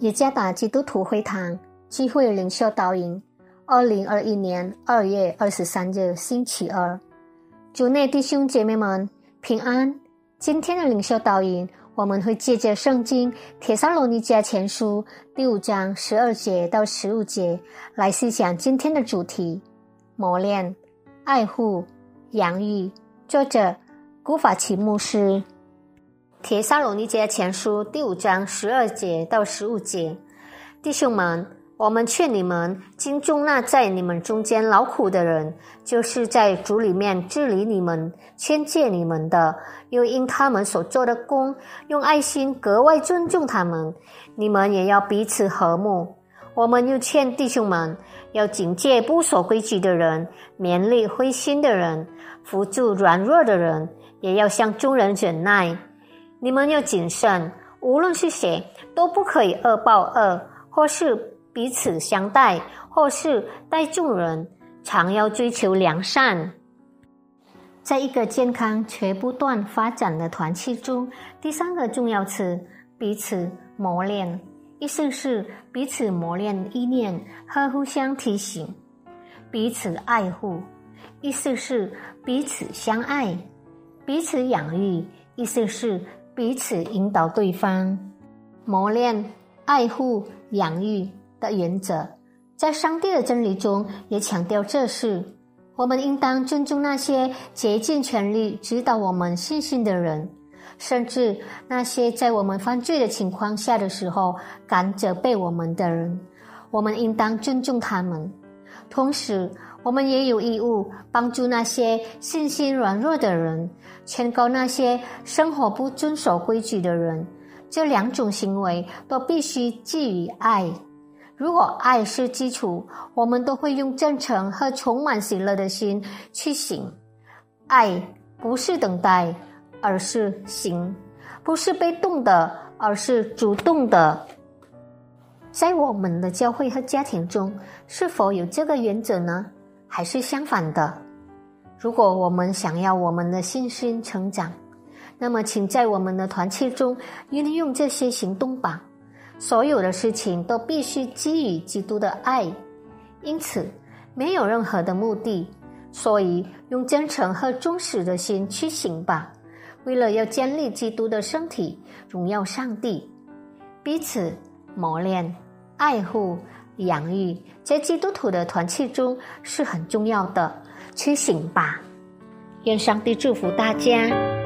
耶加达基督徒会堂聚会领袖导引，二零二一年二月二十三日星期二，主内弟兄姐妹们平安。今天的领袖导引，我们会借着圣经《铁撒罗尼迦前书》第五章十二节到十五节来思想今天的主题：磨练、爱护、养育。作者古法奇牧师。铁沙罗尼迦前书第五章十二节到十五节，弟兄们，我们劝你们敬重那在你们中间劳苦的人，就是在主里面治理你们、劝诫你们的，又因他们所做的工，用爱心格外尊重他们。你们也要彼此和睦。我们又劝弟兄们要警戒不守规矩的人，勉励灰心的人，扶助软弱的人，也要向众人忍耐。你们要谨慎，无论是谁，都不可以恶报恶，或是彼此相待，或是待众人，常要追求良善。在一个健康且不断发展的团契中，第三个重要词彼此磨练，意思是彼此磨练意念和互相提醒；彼此爱护，意思是彼此相爱；彼此养育，意思是。彼此引导对方，磨练、爱护、养育的原则，在上帝的真理中也强调这事。我们应当尊重那些竭尽全力指导我们信心的人，甚至那些在我们犯罪的情况下的时候敢责备我们的人。我们应当尊重他们，同时。我们也有义务帮助那些信心软弱的人，劝告那些生活不遵守规矩的人。这两种行为都必须基于爱。如果爱是基础，我们都会用真诚和充满喜乐的心去行。爱不是等待，而是行；不是被动的，而是主动的。在我们的教会和家庭中，是否有这个原则呢？还是相反的。如果我们想要我们的信心成长，那么请在我们的团契中运用这些行动吧。所有的事情都必须基于基督的爱，因此没有任何的目的。所以用真诚和忠实的心去行吧。为了要建立基督的身体，荣耀上帝，彼此磨练、爱护。养育在基督徒的团契中是很重要的，清醒吧！愿上帝祝福大家。